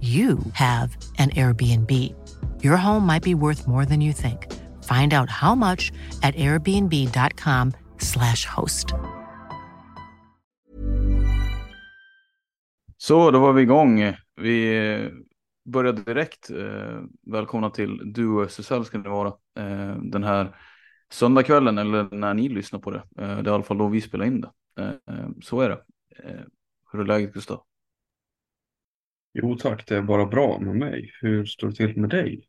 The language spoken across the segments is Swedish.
you have an Airbnb. Your home might be worth more than you think. Find out how much at airbnb.com slash host. Så, då var vi igång. Vi eh, började direkt. Eh, välkomna till Duo SSL ska det vara. Eh, den här söndagskvällen eller när ni lyssnar på det. Det är i alla fall då vi spelar in det. Så är det. Hur är läget Gustav? Jo tack, det är bara bra med mig. Hur står det till med dig?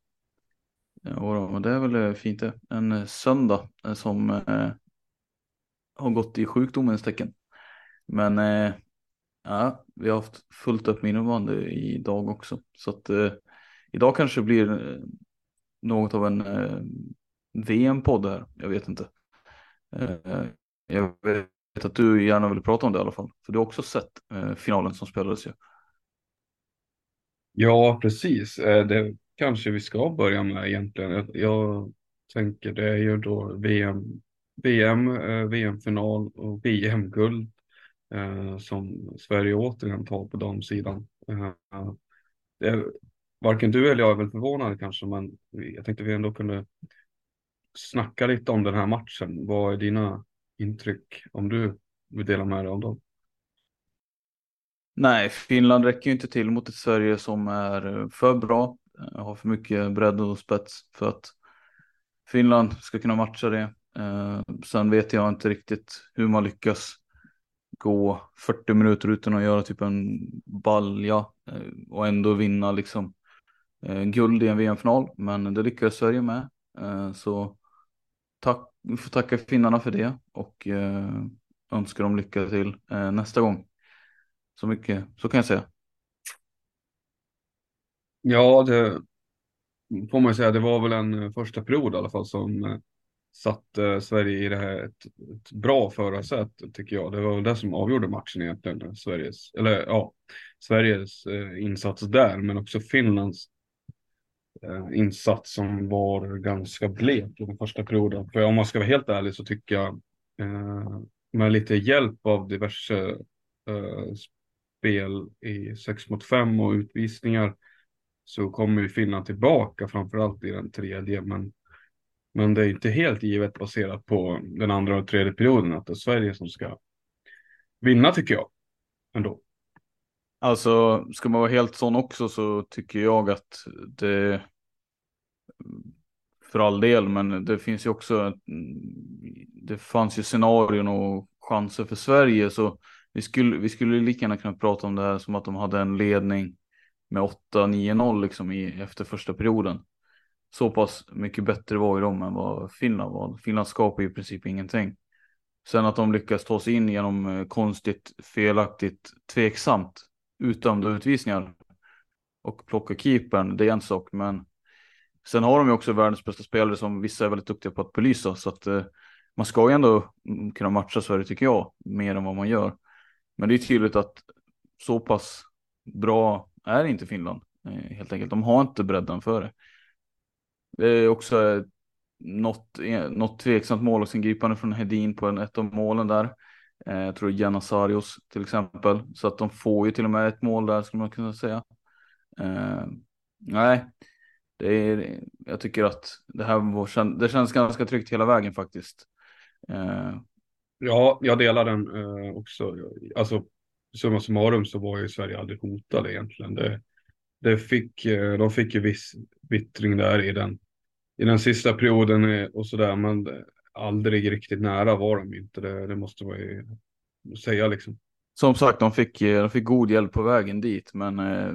Ja, men det är väl eh, fint det. En eh, söndag eh, som eh, har gått i sjukdomens tecken. Men eh, ja, vi har haft fullt upp med innebandy idag också. Så att eh, idag kanske blir något av en VM-podd här. Jag vet inte. jag vet att du gärna vill prata om det i alla fall. För du har också sett finalen som spelades ju. Ja, Ja, precis. Eh, det kanske vi ska börja med egentligen. Jag tänker det är ju då VM, VM, eh, VM-final och VM-guld eh, som Sverige återigen tar på damsidan. Eh, det varken du eller jag är väl förvånade kanske, men jag tänkte vi ändå kunde snacka lite om den här matchen. Vad är dina intryck om du vill dela med dig av dem? Nej, Finland räcker ju inte till mot ett Sverige som är för bra, eh, har för mycket bredd och spets för att Finland ska kunna matcha det. Eh, sen vet jag inte riktigt hur man lyckas gå 40 minuter utan att göra typ en balja eh, och ändå vinna liksom eh, guld i en VM-final. Men det lyckades Sverige med. Eh, så tack, vi får tacka finnarna för det och eh, önskar dem lycka till nästa gång. Så mycket, så kan jag säga. Ja, det får man ju säga. Det var väl en eh, första period i alla fall som eh, satte Sverige i det här ett, ett bra förarsätet tycker jag. Det var väl det som avgjorde matchen egentligen. Eh, Sveriges, eller ja, Sveriges eh, insats där, men också Finlands eh, insats som var ganska blek i den första perioden. För om man ska vara helt ärlig så tycker jag eh, med lite hjälp av diverse spel i 6 mot 5 och utvisningar så kommer ju Finland tillbaka framförallt i den tredje. Men, men det är inte helt givet baserat på den andra och tredje perioden att det är Sverige som ska vinna tycker jag. Ändå. Alltså ska man vara helt sån också så tycker jag att det för all del, men det finns ju också mm, det fanns ju scenarion och chanser för Sverige så vi skulle, vi skulle lika gärna kunna prata om det här som att de hade en ledning med 8-9-0 liksom i, efter första perioden. Så pass mycket bättre var ju de än vad Finland var. Finland skapar ju i princip ingenting. Sen att de lyckas ta sig in genom eh, konstigt, felaktigt, tveksamt utdömda utvisningar och plocka keepern, det är en sak, men sen har de ju också världens bästa spelare som vissa är väldigt duktiga på att belysa, så att eh, man ska ju ändå kunna matcha Sverige tycker jag, mer än vad man gör. Men det är tydligt att så pass bra är inte Finland. Eh, helt enkelt. De har inte bredden för det. Det är också något, eh, något tveksamt målvaktsingripande från Hedin på en, ett av målen där. Eh, jag tror Janasarios till exempel. Så att de får ju till och med ett mål där skulle man kunna säga. Eh, nej, det är, jag tycker att det här var, det känns ganska tryggt hela vägen faktiskt. Eh. Ja, jag delar den eh, också. Alltså, summa summarum så var ju Sverige aldrig hotade egentligen. Det, det fick, eh, de fick ju viss vittring där i den, i den sista perioden eh, och sådär, men aldrig riktigt nära var de inte. Det, det måste man ju säga liksom. Som sagt, de fick, eh, de fick god hjälp på vägen dit, men eh,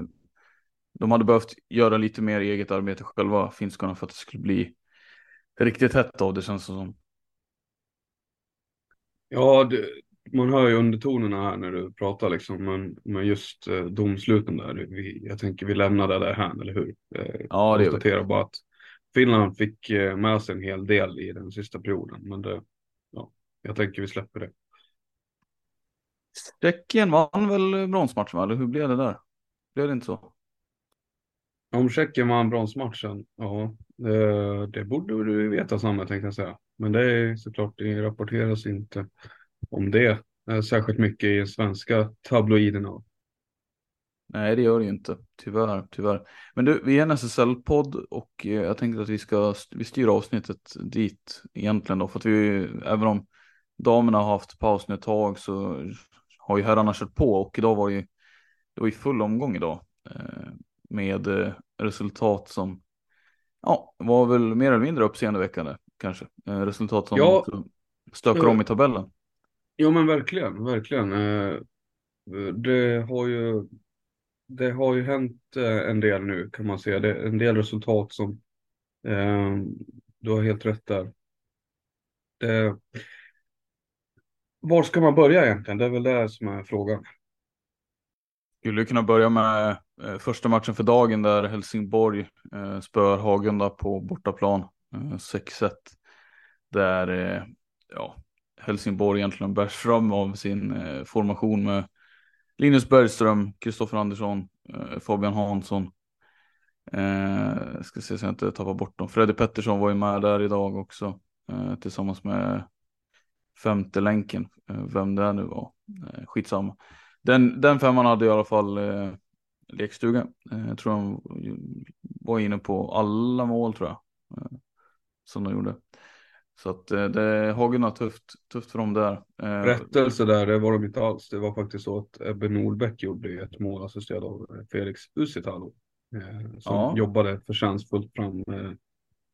de hade behövt göra lite mer eget arbete själva, finskarna, för att det skulle bli riktigt hett av det känns det som. Ja, det, man hör ju undertonerna här när du pratar liksom, men, men just eh, domsluten där, vi, jag tänker vi lämnar det där här, eller hur? Eh, ja, det konstaterar bara att Finland fick eh, med sig en hel del i den sista perioden, men det, ja, jag tänker vi släpper det. Tjeckien vann väl bronsmatchen, eller hur blev det där? Blev det inte så? Om Tjeckien vann bronsmatchen, ja, det, det borde du veta Samme tänkte jag säga. Men det är såklart, det rapporteras inte om det eh, särskilt mycket i svenska tabloiderna. Nej, det gör det ju inte. Tyvärr, tyvärr. Men du, vi är en SSL-podd och eh, jag tänkte att vi ska vi styra avsnittet dit egentligen då. För att vi, även om damerna har haft paus nu ett tag så har ju herrarna kört på och idag var ju, det var ju full omgång idag. Eh, med eh, resultat som ja, var väl mer eller mindre uppseendeväckande kanske. Eh, resultat som ja, stökar om i tabellen. Ja men verkligen, verkligen. Det har ju, det har ju hänt en del nu kan man säga. Det är en del resultat som du har helt rätt där. Det, var ska man börja egentligen? Det är väl det som är frågan. Skulle kunna börja med eh, första matchen för dagen där Helsingborg eh, spöar Hagunda på bortaplan eh, Eh, 6-1. Där eh, ja, Helsingborg egentligen bärs fram av sin eh, formation med Linus Bergström, Kristoffer Andersson, Fabian Hansson. Eh, ska se så jag inte tappar bort dem. Freddy Pettersson var ju med där idag också eh, tillsammans med femte länken. Eh, vem det nu var, eh, skitsamma. Den, den femman hade i alla fall eh, lekstuga. Eh, jag tror de var inne på alla mål tror jag. Eh, som de gjorde. Så att eh, det Hagen tufft, tufft för dem där. Eh, Rättelse där, det var de inte alls. Det var faktiskt så att Ebbe Nordbäck gjorde ett mål assisterad av eh, Felix Usitalo. Eh, som ja. jobbade förtjänstfullt fram eh,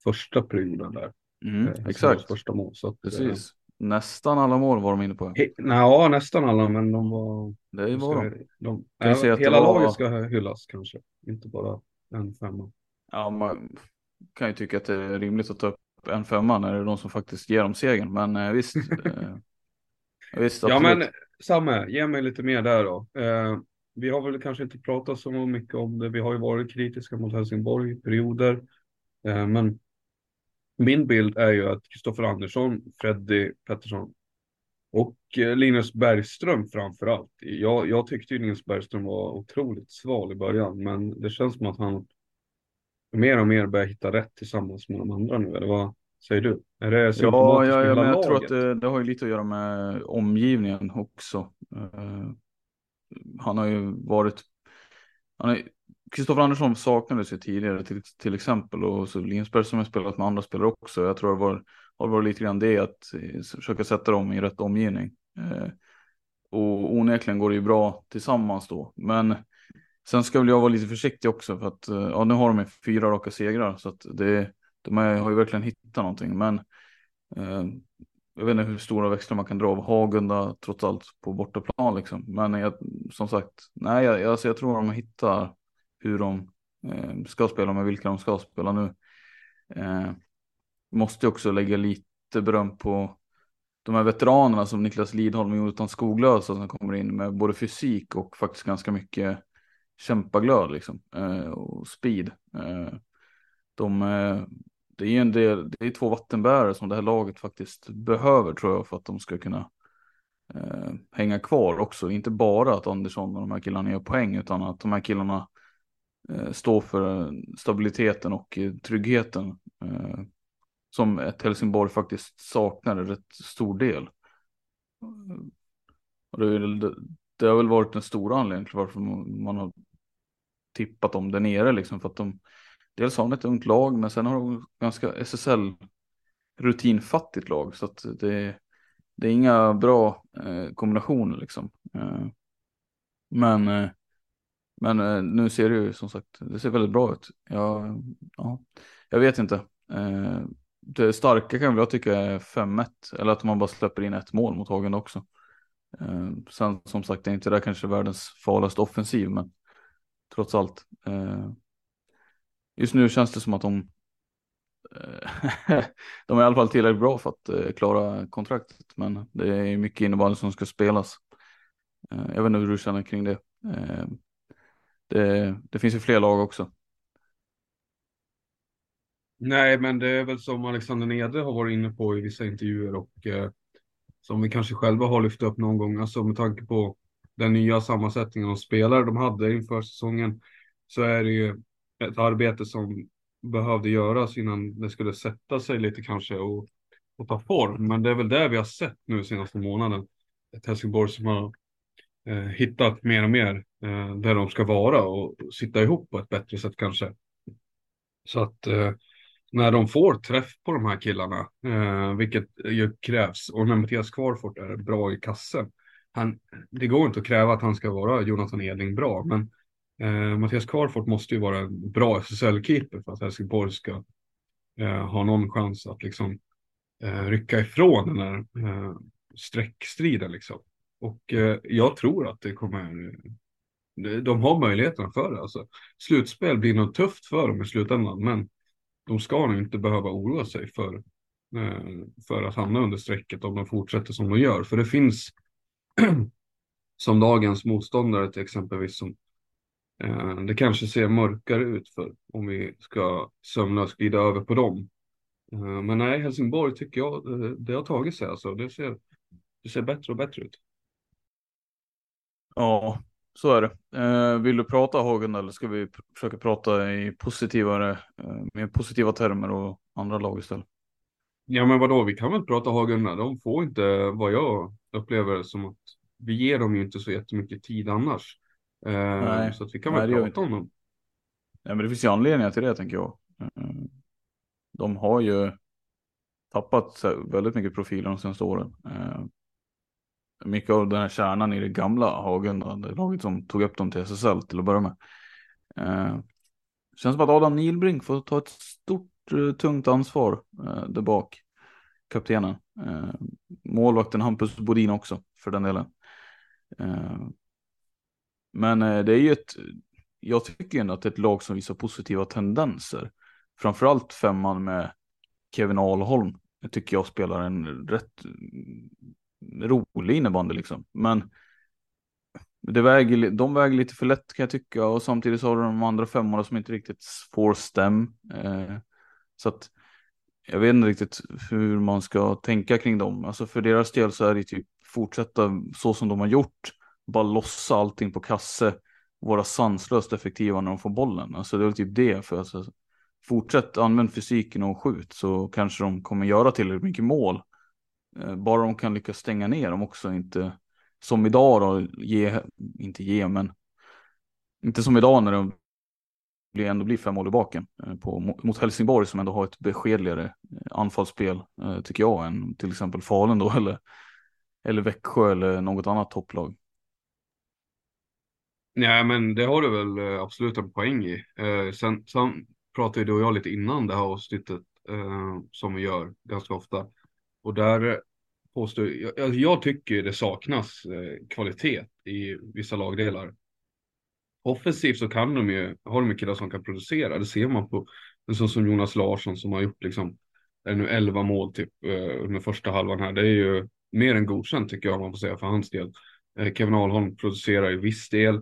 första perioden där. Mm, exakt. Första mål. Så att, Precis. Nästan alla mål var de inne på. He, ja, nästan alla, men de var... Det var de. de ja, hela var... laget ska hyllas kanske, inte bara en femma. Ja, man kan ju tycka att det är rimligt att ta upp en femma när det är de som faktiskt ger dem segern, men eh, visst. eh, visst, Ja, men Samme, ge mig lite mer där då. Eh, vi har väl kanske inte pratat så mycket om det. Vi har ju varit kritiska mot Helsingborg i perioder, eh, men min bild är ju att Kristoffer Andersson, Freddy Pettersson och eh, Linus Bergström framför allt. Jag, jag tyckte ju Linus Bergström var otroligt sval i början, men det känns som att han mer och mer börjar hitta rätt tillsammans med de andra nu, eller vad säger du? Är det ja, ja, ja men jag tror att det, det, har ju lite att göra med omgivningen också. Uh, han har ju varit, han är, Kristoffer Andersson saknades ju tidigare till, till exempel och så Lindsberg som har spelat med andra spelare också. Jag tror det var, har varit lite grann det att eh, försöka sätta dem i rätt omgivning. Eh, och onekligen går det ju bra tillsammans då. Men sen ska väl jag vara lite försiktig också för att eh, ja, nu har de fyra raka segrar så att det, de har ju verkligen hittat någonting. Men eh, jag vet inte hur stora växlar man kan dra av Hagunda trots allt på bortaplan liksom. Men jag, som sagt, nej, jag, alltså jag tror de hittar hur de eh, ska spela med vilka de ska spela nu. Eh, måste också lägga lite beröm på de här veteranerna som Niklas Lidholm och Jonathan Skoglösa som kommer in med både fysik och faktiskt ganska mycket kämpaglöd liksom eh, och speed. Eh, de, eh, det är en del, det är två vattenbärare som det här laget faktiskt behöver tror jag för att de ska kunna eh, hänga kvar också. Inte bara att Andersson och de här killarna gör poäng utan att de här killarna eh, för eh, stabiliteten och eh, tryggheten som ett Helsingborg faktiskt saknar en rätt stor del. Och det, det, det har väl varit den stora anledningen till varför man har tippat dem där nere liksom för att de dels har de ett ungt lag men sen har de ganska SSL rutinfattigt lag så att det, det är inga bra eh, kombinationer liksom. Eh, men eh, men eh, nu ser det ju som sagt, det ser väldigt bra ut. Jag, ja, jag vet inte. Eh, det starka kan jag tycka är 5-1 eller att man bara släpper in ett mål mot Hagen också. Eh, sen som sagt, det är inte det kanske världens farligaste offensiv, men trots allt. Eh, just nu känns det som att de eh, de är i alla fall tillräckligt bra för att eh, klara kontraktet, men det är mycket innebandy som ska spelas. Jag vet inte hur du känner kring det. Det, det finns ju fler lag också. Nej, men det är väl som Alexander Nede har varit inne på i vissa intervjuer och eh, som vi kanske själva har lyft upp någon gång, alltså med tanke på den nya sammansättningen av spelare de hade inför säsongen så är det ju ett arbete som behövde göras innan det skulle sätta sig lite kanske och, och ta form. Men det är väl det vi har sett nu senaste månaden. Ett Helsingborg som har eh, hittat mer och mer eh, där de ska vara och sitta ihop på ett bättre sätt kanske. Så att eh, när de får träff på de här killarna, eh, vilket ju krävs, och när Mattias Kvarfort är bra i kassen, han, det går inte att kräva att han ska vara Jonathan Edling bra, men eh, Mattias Kvarfort måste ju vara en bra SSL-keeper för att Helsingborg ska eh, ha någon chans att liksom eh, rycka ifrån den här eh, streckstriden liksom. Och eh, jag tror att det kommer, de har möjligheterna för det alltså. Slutspel blir nog tufft för dem i slutändan, men de ska nog inte behöva oroa sig för, eh, för att hamna under strecket om de fortsätter som de gör. För det finns, som dagens motståndare till exempelvis, som, eh, det kanske ser mörkare ut för om vi ska sömnlöst glida över på dem. Eh, men nej, Helsingborg tycker jag, det har tagit sig alltså. Det ser, det ser bättre och bättre ut. Ja, så är det. Eh, vill du prata Hagen eller ska vi försöka prata i positivare, eh, med positiva termer och andra lag istället? Ja men vadå, vi kan väl prata Hagen. De får inte vad jag upplever som att vi ger dem ju inte så jättemycket tid annars. Eh, Nej. Så att vi kan väl Nej, prata om dem. Nej men det finns ju anledningar till det tänker jag. Eh, de har ju tappat väldigt mycket profiler de senaste åren. Eh, mycket av den här kärnan i det gamla Hagunda, det laget som tog upp dem till SSL till att börja med. Känns som att Adam Nilbrink får ta ett stort, tungt ansvar där bak, kaptenen. Eh, målvakten Hampus Bodin också, för den delen. Eh, men eh, det är ju ett, jag tycker ändå att det är ett lag som visar positiva tendenser. Framförallt femman med Kevin Alholm tycker jag spelar en rätt rolig innebandy liksom. Men det väger, de väger lite för lätt kan jag tycka och samtidigt så har du de andra femmorna som inte riktigt får stäm. Eh, så att jag vet inte riktigt hur man ska tänka kring dem. Alltså för deras del så är det typ fortsätta så som de har gjort. Bara lossa allting på kasse. Vara sanslöst effektiva när de får bollen. Alltså det är väl typ det. För alltså, fortsätt använd fysiken och skjut så kanske de kommer göra tillräckligt mycket mål. Eh, bara de kan lyckas stänga ner dem också, inte som idag då, ge, inte ge, men inte som idag när de blir, ändå blir fem mål i baken eh, på, mot Helsingborg som ändå har ett beskedligare eh, anfallsspel, eh, tycker jag, än till exempel Falun då, eller, eller Växjö eller något annat topplag. Nej, men det har du väl absolut en poäng i. Eh, sen, sen pratade du och jag lite innan det här avsnittet eh, som vi gör ganska ofta och där påstår jag, jag tycker det saknas eh, kvalitet i vissa lagdelar. Offensivt så kan de ju, har de killar som kan producera, det ser man på en sån som Jonas Larsson som har gjort liksom, är nu 11 mål typ eh, under första halvan här. Det är ju mer än godkänt tycker jag man får säga för hans del. Eh, Kevin Ahlholm producerar i viss del.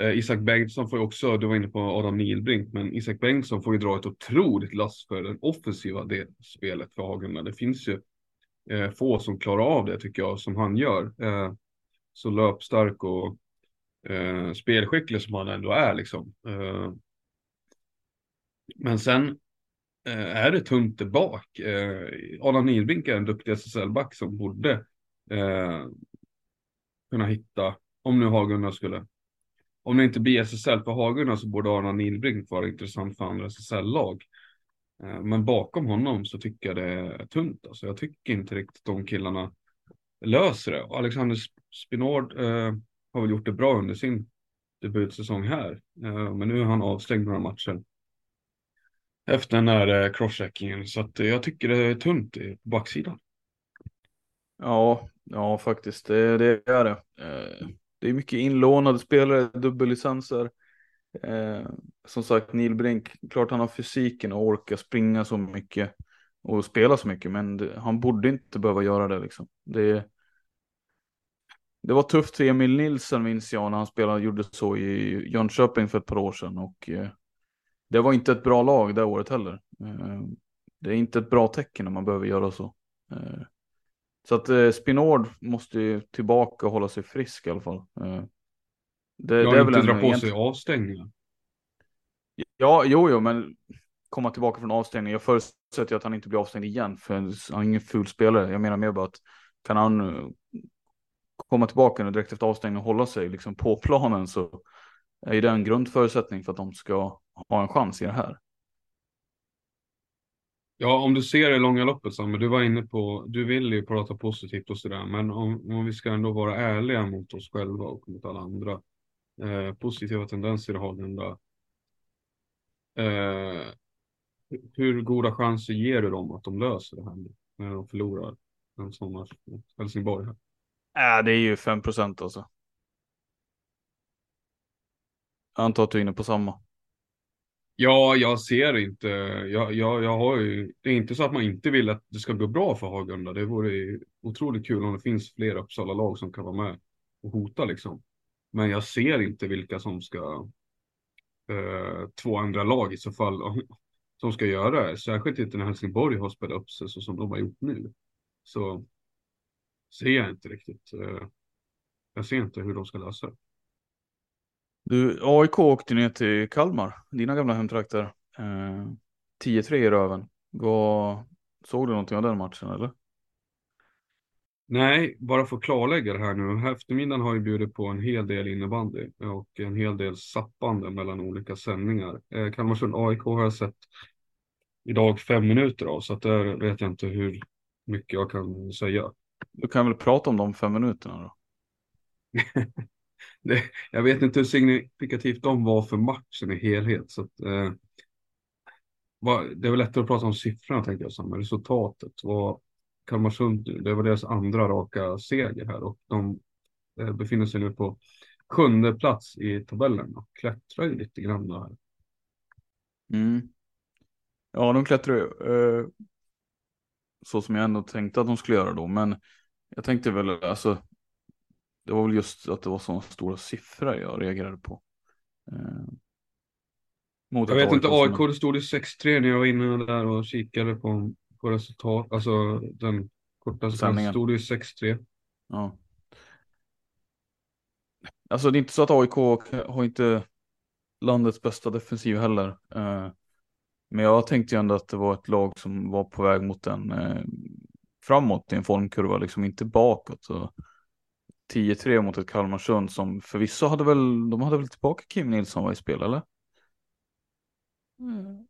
Eh, Isak Bengtsson får ju också, du var inne på Adam Nilbrink, men Isak Bengtsson får ju dra ett otroligt lass för den offensiva del, spelet för Hagunda. Det finns ju få som klarar av det tycker jag, som han gör. Så löpstark och eh, spelskicklig som han ändå är liksom. Eh, Men sen eh, är det tunt där bak. Eh, Adam Nilbrink är en duktig SSL-back som borde eh, kunna hitta, om nu Hagunda skulle, om det inte blir SSL för Hagunda så borde Adam Nilbrink vara intressant för andra SSL-lag. Eh, men bakom honom så tycker jag det är tunt. Alltså jag tycker inte riktigt de killarna löser det. Alexander Spinord eh, har väl gjort det bra under sin debutsäsong här. Eh, men nu är han avstängd några matcher. Efter den där eh, crosscheckingen. Så att, eh, jag tycker det är tunt på backsidan. Ja, ja faktiskt. Det, det är det. Det är mycket inlånade spelare, dubbellicenser. Som sagt, Neil Brink, klart han har fysiken och orkar springa så mycket och spela så mycket, men det, han borde inte behöva göra det liksom. Det, det var tufft för Emil Nilsson minns jag när han spelade, gjorde så i Jönköping för ett par år sedan och eh, det var inte ett bra lag det året heller. Eh, det är inte ett bra tecken när man behöver göra så. Eh, så att eh, Spinord måste ju tillbaka och hålla sig frisk i alla fall. Eh, det, jag det är inte dra på sig avstängningar. Ja, jo, jo, men komma tillbaka från avstängning. Jag förutsätter att han inte blir avstängd igen, för han är ingen ful spelare. Jag menar mer bara att kan han komma tillbaka nu direkt efter avstängning och hålla sig liksom på planen så är det en grundförutsättning för att de ska ha en chans i det här. Ja, om du ser det långa loppet, Samme, du var inne på, du vill ju prata positivt och sådär, men om, om vi ska ändå vara ärliga mot oss själva och mot alla andra, eh, positiva tendenser i där. Eh, hur goda chanser ger du dem att de löser det här nu, när de förlorar en sån match mot Helsingborg? Här? Äh, det är ju 5 procent alltså. Jag antar att du är inne på samma. Ja, jag ser inte. Jag, jag, jag har ju, det är inte så att man inte vill att det ska gå bra för Hagunda. Det vore otroligt kul om det finns fler Uppsala-lag som kan vara med och hota liksom. Men jag ser inte vilka som ska, eh, två andra lag i så fall, som ska göra det. Särskilt inte när Helsingborg har spelat upp sig så som de har gjort nu. Så ser jag inte riktigt. Eh, jag ser inte hur de ska lösa det. Du, AIK åkte ner till Kalmar, dina gamla hemtrakter. Eh, 10-3 i röven. Vad, såg du någonting av den matchen eller? Nej, bara för att klarlägga det här nu. Eftermiddagen har ju bjudit på en hel del innebandy och en hel del sappande mellan olika sändningar. Eh, Kalmarsund AIK har jag sett idag fem minuter av, så att där vet jag inte hur mycket jag kan säga. Du kan väl prata om de fem minuterna då? det, jag vet inte hur signifikativt de var för matchen i helhet. Så att, eh, var, det är väl lättare att prata om siffrorna tänker jag, som resultatet. Var Kalmarsund, det var deras andra raka seger här och de eh, befinner sig nu på sjunde plats i tabellen och klättrar ju lite grann här. Mm. Ja, de klättrar ju. Eh, så som jag ändå tänkte att de skulle göra då, men jag tänkte väl alltså det var väl just att det var så stora siffror jag reagerade på. Eh, jag vet inte, AIK det stod i 6-3 när jag var inne där och kikade på, på resultat. Alltså den korta sändningen stod det i 6-3. Ja. Alltså det är inte så att AIK har inte landets bästa defensiv heller. Eh, men jag tänkte ju ändå att det var ett lag som var på väg mot en eh, framåt i en formkurva, liksom inte bakåt. Så 10-3 mot ett Kalmarsund som förvisso hade väl, de hade väl tillbaka Kim Nilsson var i spel eller? Mm.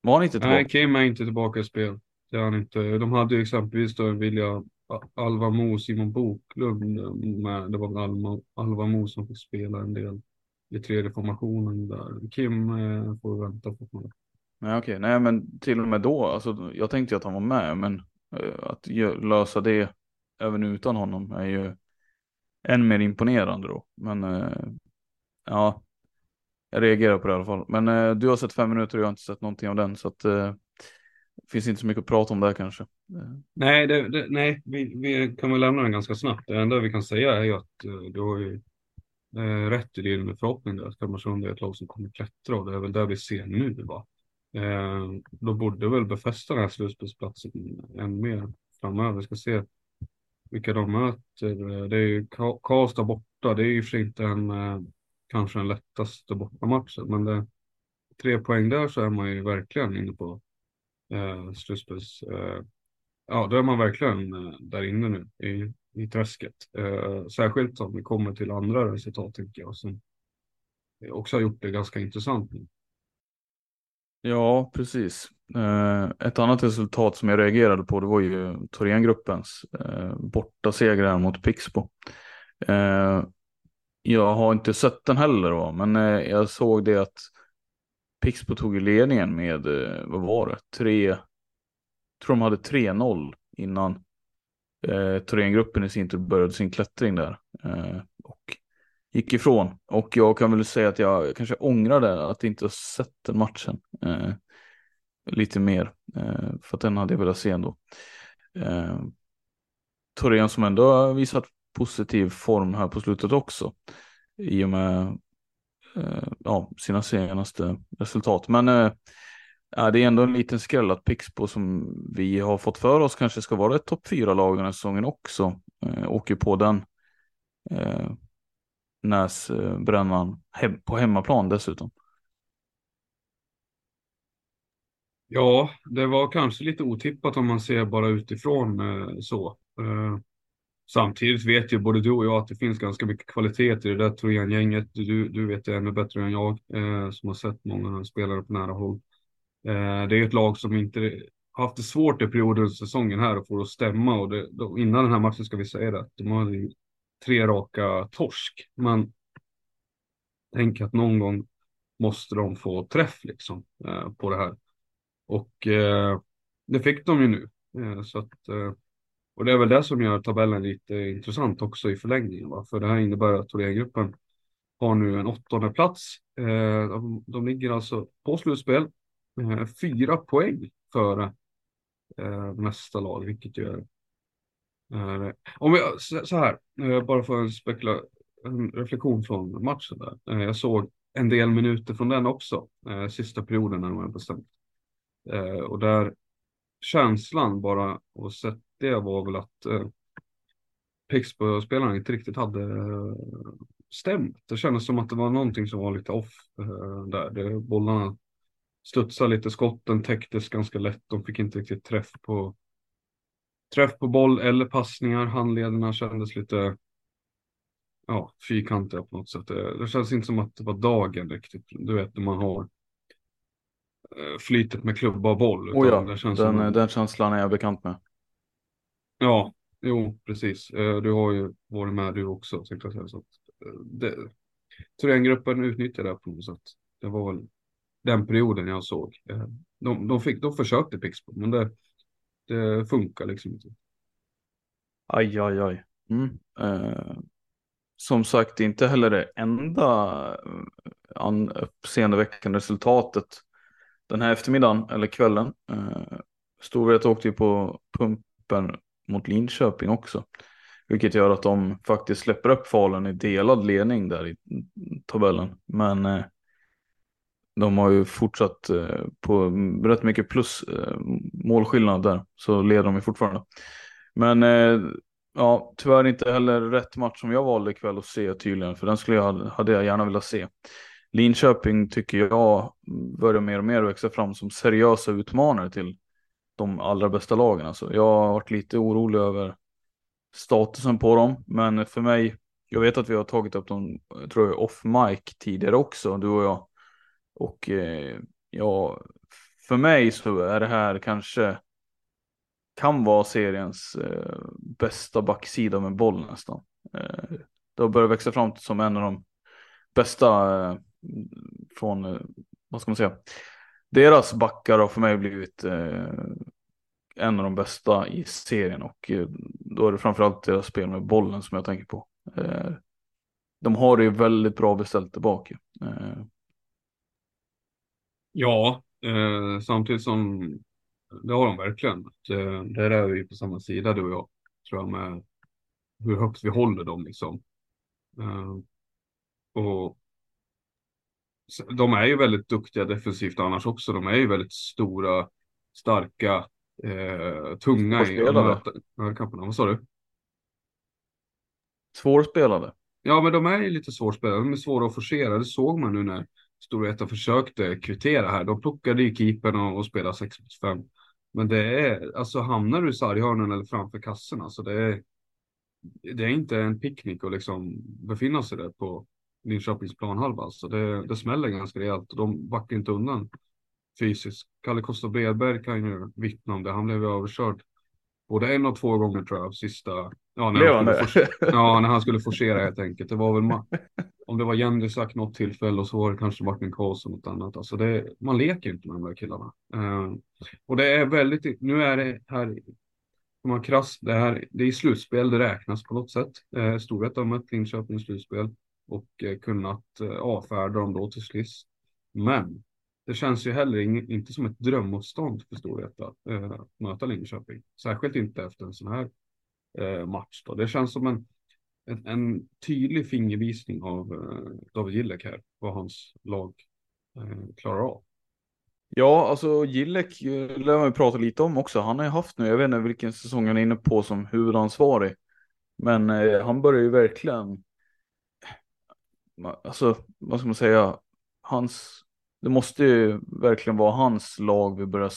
Var han inte tillbaka? Nej, Kim är inte tillbaka i spel. Det är han inte. De hade ju exempelvis då Vilja Alva Mo, Simon Boklund med. Det var väl Alva, Alva Mo som fick spela en del i tredje formationen där. Kim eh, får vänta på. Nej okej, nej men till och med då, alltså jag tänkte att han var med, men Eh, att lösa det även utan honom är ju än mer imponerande då. Men eh, ja, jag reagerar på det i alla fall. Men eh, du har sett fem minuter och jag har inte sett någonting av den så att eh, det finns inte så mycket att prata om där kanske. Eh. Nej, det, det, nej vi, vi, kan väl lämna den ganska snabbt. Det enda vi kan säga är ju att eh, du har ju rätt i din förhoppning där. Att Kalmarsund är ett lag som kommer klättra och det är väl det vi ser nu. Va? Eh, då borde väl befästa den här slutspelsplatsen än mer framöver. Vi ska se vilka de möter. Det är ju Karlstad borta. Det är ju för sig inte en, eh, kanske den lättaste bortamatchen, men det, tre poäng där så är man ju verkligen inne på eh, slutspels... Eh, ja, då är man verkligen eh, där inne nu i, i träsket. Eh, särskilt om vi kommer till andra resultat tycker jag som också har gjort det ganska intressant nu. Ja, precis. Eh, ett annat resultat som jag reagerade på det var ju Thorengruppens eh, borta seger mot Pixbo. Eh, jag har inte sett den heller då, men eh, jag såg det att Pixbo tog ledningen med, vad var det, tre, jag tror de hade 3-0 innan eh, Thorengruppen i sin tur började sin klättring där. Och gick ifrån. Och jag kan väl säga att jag kanske ångrar det, att inte ha sett den matchen. Eh, lite mer. Eh, för att den hade jag velat se ändå. Eh, Torén som ändå har visat positiv form här på slutet också. I och med eh, ja, sina senaste resultat. Men eh, det är ändå en liten skräll att Pixbo som vi har fått för oss kanske ska vara ett topp fyra lag den här säsongen också. Eh, åker på den eh, näsbrännan hem, på hemmaplan dessutom. Ja, det var kanske lite otippat om man ser bara utifrån eh, så. Eh, samtidigt vet ju både du och jag att det finns ganska mycket kvalitet i det där Trojan-gänget. Du, du vet det ännu bättre än jag eh, som har sett många spelare på nära håll. Eh, det är ett lag som inte haft det svårt i perioder under säsongen här och får att stämma och det, då, innan den här matchen ska vi säga det de hade tre raka torsk. Men tänk att någon gång måste de få träff liksom eh, på det här. Och eh, det fick de ju nu. Eh, så att, eh, och det är väl det som gör tabellen lite intressant också i förlängningen. Va? För det här innebär att Thorengruppen har nu en åttonde plats. Eh, de, de ligger alltså på slutspel eh, fyra poäng före eh, nästa lag, vilket ju är gör om jag, så här, eh, bara för en, spekula, en reflektion från matchen där. Eh, jag såg en del minuter från den också, eh, sista perioden när de var bestämt. Och där känslan bara och sett det var väl att Pixbo-spelarna inte riktigt hade stämt. Det kändes som att det var någonting som var lite off där. Det, bollarna studsade lite, skotten täcktes ganska lätt. De fick inte riktigt träff på träff på boll eller passningar. Handlederna kändes lite ja, fyrkantiga på något sätt. Det, det känns inte som att det var dagen riktigt. Du vet när man har Eh, flytet med klubba och boll. Oh ja, den, som... den känslan är jag bekant med. Ja, jo, precis. Eh, du har ju varit med du också, tänkte jag säga. Så eh, det, Thorengruppen utnyttjade det på något sätt. Det var väl den perioden jag såg. De, de, fick, de försökte Pixbo, men det, det funkar liksom inte. Aj, aj, aj. Mm. Eh, som sagt, inte heller det enda eh, uppseendeväckande resultatet den här eftermiddagen eller kvällen. Eh, Storvreta åkte ju på pumpen mot Linköping också. Vilket gör att de faktiskt släpper upp Falun i delad ledning där i tabellen. Men eh, de har ju fortsatt eh, på rätt mycket plus eh, målskillnad där. Så leder de ju fortfarande. Men eh, ja, tyvärr inte heller rätt match som jag valde ikväll att se tydligen. För den skulle jag, hade jag gärna velat se. Linköping tycker jag börjar mer och mer växa fram som seriösa utmanare till de allra bästa lagen. Alltså, jag har varit lite orolig över statusen på dem, men för mig, jag vet att vi har tagit upp dem, tror jag, off mic tidigare också, du och jag. Och eh, ja, för mig så är det här kanske kan vara seriens eh, bästa backsida med boll nästan. Eh, det har börjat växa fram som en av de bästa eh, från, eh, vad ska man säga, deras backar har för mig blivit eh, en av de bästa i serien och eh, då är det framförallt deras spel med bollen som jag tänker på. Eh, de har det ju väldigt bra beställt tillbaka. Eh, Eh. Ja, eh, samtidigt som det har de verkligen. Det, där är vi på samma sida du och jag, tror jag, med hur högt vi håller dem liksom. och de är ju väldigt duktiga defensivt annars också. De är ju väldigt stora, starka, eh, tunga i närkamperna. Vad sa du? Svårspelade. Ja, men de är ju lite svårspelade. De är svåra att forcera. Det såg man nu när Storvreta försökte kvittera här. De plockade ju keepern och, och spelade 6 mot 5. Men det är, alltså hamnar du i sarghörnen eller framför kassorna så det är, det är inte en picknick att liksom befinna sig där på Linköpings planhalva. Alltså det, det smäller ganska rejält och de backar inte undan fysiskt. Kalle Kosta Bredberg kan ju vittna om det. Han blev överkörd både en och två gånger tror jag, sista. Ja, när, han skulle, forcera, ja, när han skulle forcera helt enkelt. Det var väl om det var Jendisak något tillfälle och så var det kanske Martin Karlsson något annat. Alltså det, man leker inte med de där killarna. Uh, och det är väldigt, nu är det här, om man krass, det här, det är slutspel det räknas på något sätt. Uh, Storvreta har mött Linköping i slutspel och uh, kunnat uh, avfärda dem då till sist. Men det känns ju heller in, inte som ett drömmotstånd för Storvreta eh, att möta Linköping. Särskilt inte efter en sån här Eh, match. Då. Det känns som en, en, en tydlig fingervisning av eh, David Gillek här, vad hans lag eh, klarar av. Ja, alltså Gillek eh, lär man prata lite om också. Han har ju haft nu, jag vet inte vilken säsong han är inne på som huvudansvarig. Men eh, han börjar ju verkligen, alltså vad ska man säga, hans det måste ju verkligen vara hans lag vi börjar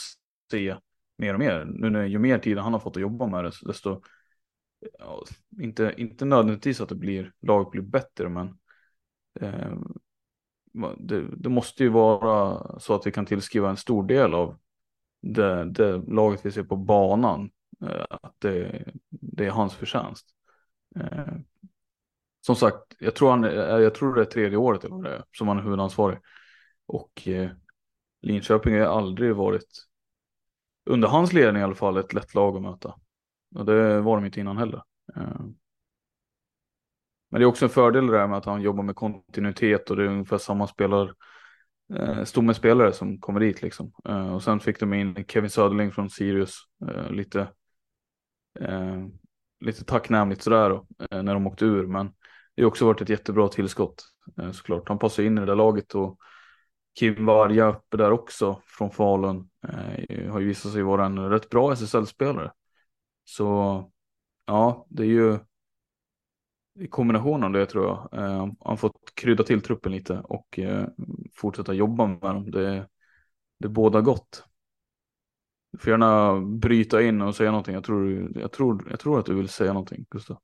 se mer och mer. Nu när ju mer tid han har fått att jobba med det, desto ja, inte, inte nödvändigtvis att det blir, laget blir bättre, men eh, det, det, måste ju vara så att vi kan tillskriva en stor del av det, det laget vi ser på banan, eh, att det, det, är hans förtjänst. Eh, som sagt, jag tror, han, eh, jag tror det är tredje året eller det, som han är huvudansvarig. Och eh, Linköping har aldrig varit, under hans ledning i alla fall, ett lätt lag att möta. Och det var de inte innan heller. Eh. Men det är också en fördel det där med att han jobbar med kontinuitet och det är ungefär samma eh, spelare, eh, stomme-spelare som kommer dit liksom. Eh, och sen fick de in Kevin Söderling från Sirius, eh, lite, eh, lite tacknämligt sådär då, eh, när de åkte ur. Men det har också varit ett jättebra tillskott såklart. Han passar in i det där laget och Kim Varja uppe där också från Falun har ju visat sig vara en rätt bra SSL-spelare. Så ja, det är ju i kombination av det tror jag. Eh, han fått krydda till truppen lite och eh, fortsätta jobba med dem. Det, det båda gott. Du får gärna bryta in och säga någonting. Jag tror, jag tror, jag tror att du vill säga någonting, Gustav.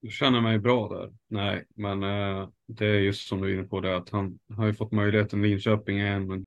Jag känner mig bra där. Nej, men eh, det är just som du är inne på det att han har ju fått möjligheten Linköping igen. Men...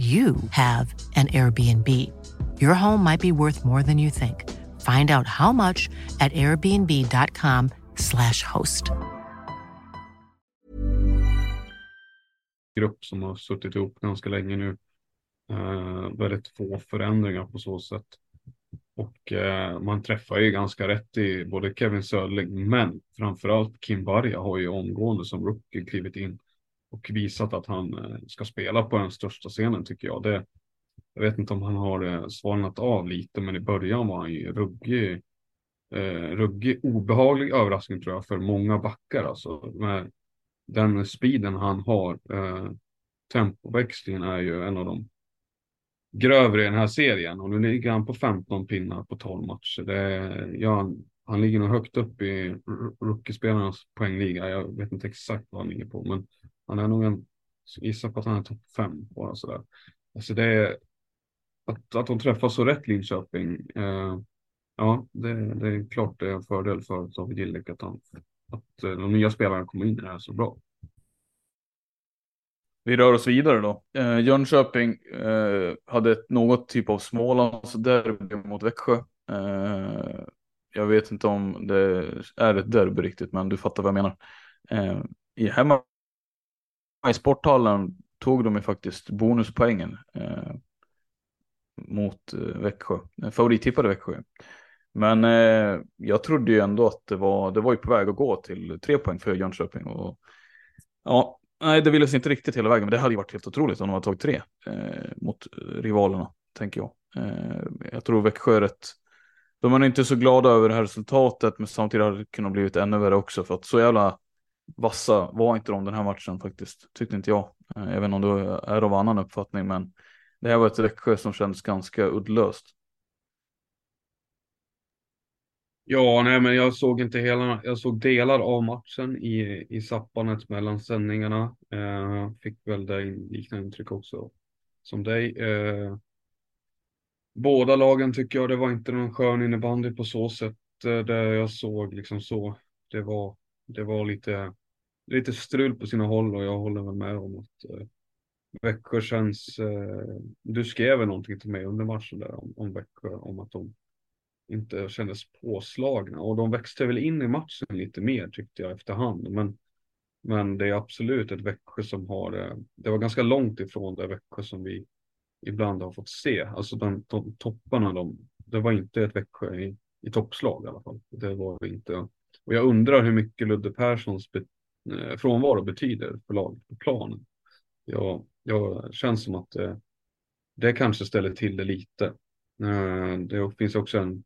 you have an Airbnb. Your home might be worth more than you think. Find out how much at airbnb.com slash host. Grupp som har suttit ihop ganska länge nu. Uh, väldigt få förändringar på så sätt. Och uh, man träffar ju ganska rätt i både Kevin Söderling men framförallt Kim Barja har ju omgående som rookie klivit in och visat att han eh, ska spela på den största scenen tycker jag. Det, jag vet inte om han har eh, svalnat av lite, men i början var han ju ruggig, eh, ruggig obehaglig överraskning tror jag för många backar alltså. Med den speeden han har, eh, tempoväxlingen är ju en av de grövre i den här serien och nu ligger han på 15 pinnar på 12 matcher. Det, ja, han ligger nog högt upp i rookiespelarnas poängliga. Jag vet inte exakt vad han ligger på, men han är nog en, gissar på att han är topp fem bara sådär. Alltså det är, att, att de träffar så rätt Linköping, eh, ja det, det, är klart det är en fördel för David Gillek att han att eh, de nya spelarna kommer in i det här så bra. Vi rör oss vidare då. Eh, Jönköping eh, hade något typ av Smålandsderby mot Växjö. Eh, jag vet inte om det är ett derby riktigt, men du fattar vad jag menar. Eh, I hemma i sporthallen tog de ju faktiskt bonuspoängen eh, mot eh, Växjö, eh, favorittippade Växjö. Men eh, jag trodde ju ändå att det var, det var ju på väg att gå till tre poäng för Jönköping. Och, ja, nej, det ville sig inte riktigt hela vägen, men det hade ju varit helt otroligt om de hade tagit tre eh, mot rivalerna, tänker jag. Eh, jag tror Växjö är rätt, de är inte så glada över det här resultatet, men samtidigt hade det kunnat blivit ännu värre också, för att så jävla vassa var inte de den här matchen faktiskt, tyckte inte jag. Eh, även om du är av annan uppfattning, men det här var ett Växjö som kändes ganska uddlöst. Ja, nej, men jag såg inte hela. Jag såg delar av matchen i, i sappanet mellan sändningarna. Eh, fick väl det liknande intryck också som dig. Eh, båda lagen tycker jag det var inte någon skön innebandy på så sätt. Eh, där jag såg liksom så. Det var, det var lite, lite strul på sina håll och jag håller väl med om att eh, Växjö känns. Eh, du skrev väl någonting till mig under matchen där om, om Växjö om att de inte kändes påslagna. Och de växte väl in i matchen lite mer tyckte jag efterhand. Men, men det är absolut ett Växjö som har, eh, det var ganska långt ifrån det Växjö som vi ibland har fått se. Alltså de, de topparna, de, det var inte ett Växjö i, i toppslag i alla fall. Det var inte. Och jag undrar hur mycket Ludde Perssons Eh, frånvaro betyder för laget på planen. Jag, jag känns som att det, det kanske ställer till det lite. Eh, det finns också en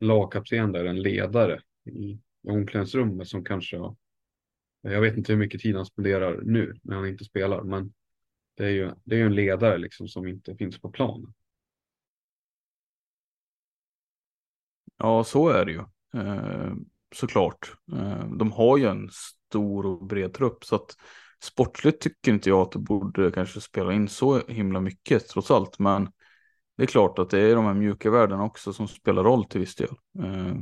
lagkapten där, en ledare i omklädningsrummet som kanske, jag vet inte hur mycket tid han spenderar nu när han inte spelar, men det är ju, det är en ledare liksom som inte finns på planen. Ja, så är det ju. Eh, såklart. Eh, de har ju en stor och bred trupp så att sportsligt tycker inte jag att det borde kanske spela in så himla mycket trots allt. Men det är klart att det är de här mjuka värdena också som spelar roll till viss del. Eh,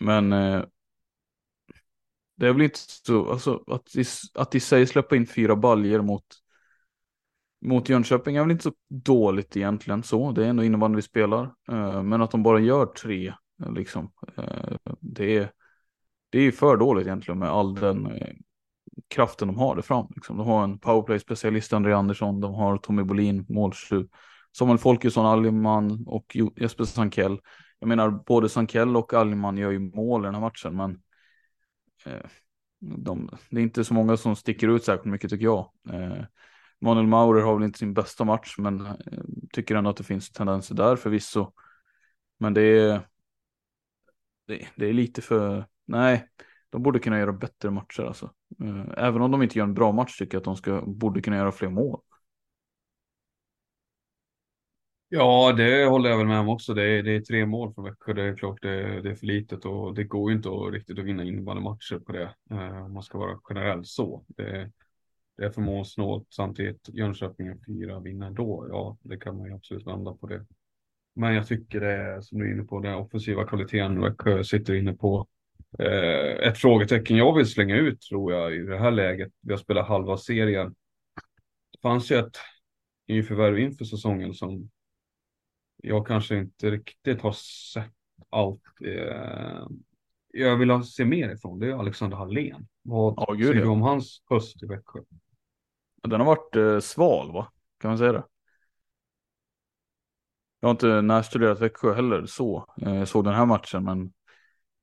men eh, det är väl inte så, alltså att i, att i sig släppa in fyra baljer mot, mot Jönköping är väl inte så dåligt egentligen så. Det är ändå innebandy vi spelar. Eh, men att de bara gör tre, liksom, det är, det är ju för dåligt egentligen med all den eh, kraften de har där fram. Liksom. De har en powerplay-specialist, André Andersson, de har Tommy Bolin, målslu, Samuel Folkesson, Alliman och Jesper Sankell. Jag menar, både Sankell och Alliman gör ju mål i den här matchen, men eh, de, det är inte så många som sticker ut särskilt mycket tycker jag. Eh, Manuel Maurer har väl inte sin bästa match, men eh, tycker ändå att det finns tendenser där förvisso. Men det är, det, det är lite för, nej, de borde kunna göra bättre matcher alltså. Eh, även om de inte gör en bra match tycker jag att de ska, borde kunna göra fler mål. Ja, det håller jag väl med om också. Det är, det är tre mål från Växjö. Det är klart det, det är för litet och det går ju inte att riktigt att vinna innebandymatcher på det. Eh, om man ska vara generell så. Det, det är för målsnålt samtidigt. Jönköping är fyra vinner då. Ja, det kan man ju absolut vända på det. Men jag tycker det är som du är inne på, den offensiva kvaliteten Växjö sitter inne på. Eh, ett frågetecken jag vill slänga ut tror jag i det här läget. Vi har spelat halva serien. Det fanns ju ett nyförvärv inför säsongen som jag kanske inte riktigt har sett allt. Eh, jag vill ha, se mer ifrån. Det är Alexander Hallén. Vad ja, säger du om hans höst i Växjö? Den har varit eh, sval va? Kan man säga det? Jag har inte närstuderat Växjö heller så. Eh, jag såg den här matchen men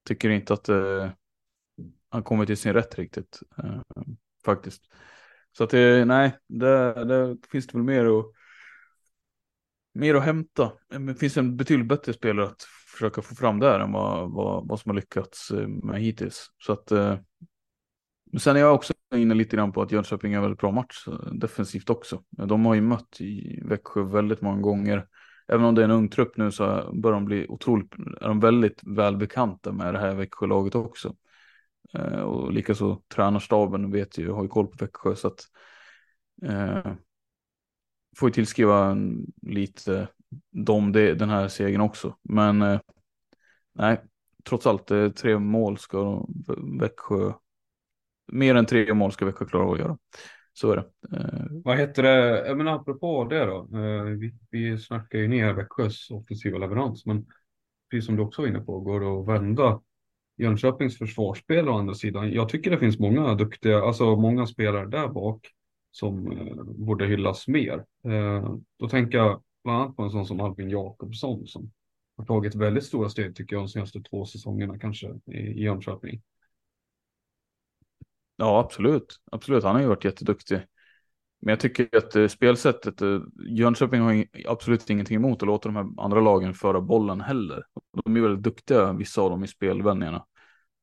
tycker inte att eh, han kommer till sin rätt riktigt. Eh, faktiskt. Så att det, nej, det, där finns det väl mer att mer att hämta. Det finns en betydligt bättre spelare att försöka få fram där än vad, vad, vad som har lyckats eh, med hittills. Så att, eh, men sen är jag också inne lite grann på att Jönköping är en väldigt bra match eh, defensivt också. De har ju mött i Växjö väldigt många gånger. Även om det är en ung trupp nu så börjar de bli otroligt, är de väldigt välbekanta med det här Växjölaget också. Eh, och likaså tränarstaben vet ju, har ju koll på Växjö så att eh, får ju tillskriva lite dem det, den här segern också. Men eh, nej, trots allt, eh, tre mål ska Växjö, mer än tre mål ska Växjö klara av att göra. Så är det. Eh, Vad heter det, men apropå det då, eh, vi, vi snackar ju ner Växjös offensiva leverans, men precis som du också var inne på, går det att vända Jönköpings försvarsspel å andra sidan. Jag tycker det finns många duktiga, alltså många spelare där bak som eh, borde hyllas mer. Eh, då tänker jag bland annat på en sån som Albin Jakobsson som har tagit väldigt stora steg tycker jag de senaste två säsongerna kanske i, i Jönköping. Ja, absolut. Absolut, han har ju varit jätteduktig. Men jag tycker att eh, spelsättet, eh, Jönköping har absolut ingenting emot att låta de här andra lagen föra bollen heller. De är väldigt duktiga, vissa av dem, i spelvändningarna.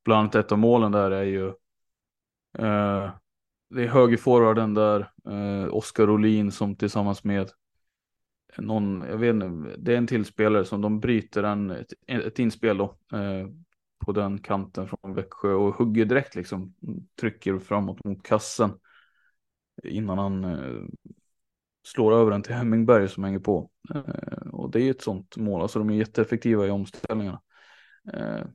Bland annat ett av målen där är ju eh, det är högerforwarden där, eh, Oskar Olin som tillsammans med någon, jag vet inte, det är en till spelare som de bryter en, ett, ett inspel då eh, på den kanten från Växjö och hugger direkt liksom, trycker framåt mot kassen innan han eh, slår över den till Hemmingberg som hänger på. Eh, och det är ju ett sånt mål, alltså de är jätteeffektiva i omställningarna. Eh,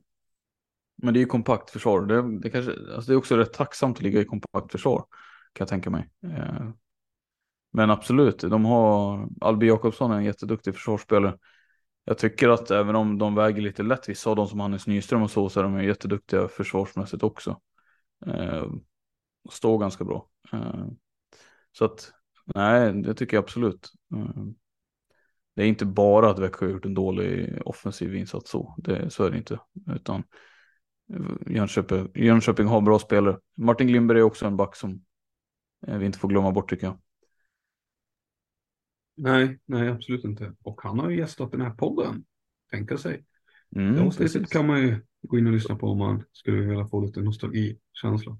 men det är ju kompakt försvar. Det, det, kanske, alltså det är också rätt tacksamt att ligga i kompakt försvar. Kan jag tänka mig. Eh, men absolut, de har Albi Jakobsson är en jätteduktig försvarsspelare. Jag tycker att även om de väger lite lätt, vissa av de som Hannes Nyström och så, så är de jätteduktiga försvarsmässigt också. Eh, står ganska bra. Eh, så att, nej, det tycker jag absolut. Eh, det är inte bara att Växjö har gjort en dålig offensiv insats så, det, så är det inte. Utan eh, Jönköping, Jönköping har bra spelare. Martin Glimberg är också en back som eh, vi inte får glömma bort tycker jag. Nej, nej absolut inte. Och han har ju gästat den här podden. Tänka sig. Mm, det avsnittet kan man ju gå in och lyssna på om man skulle vilja få lite nostalgikänsla.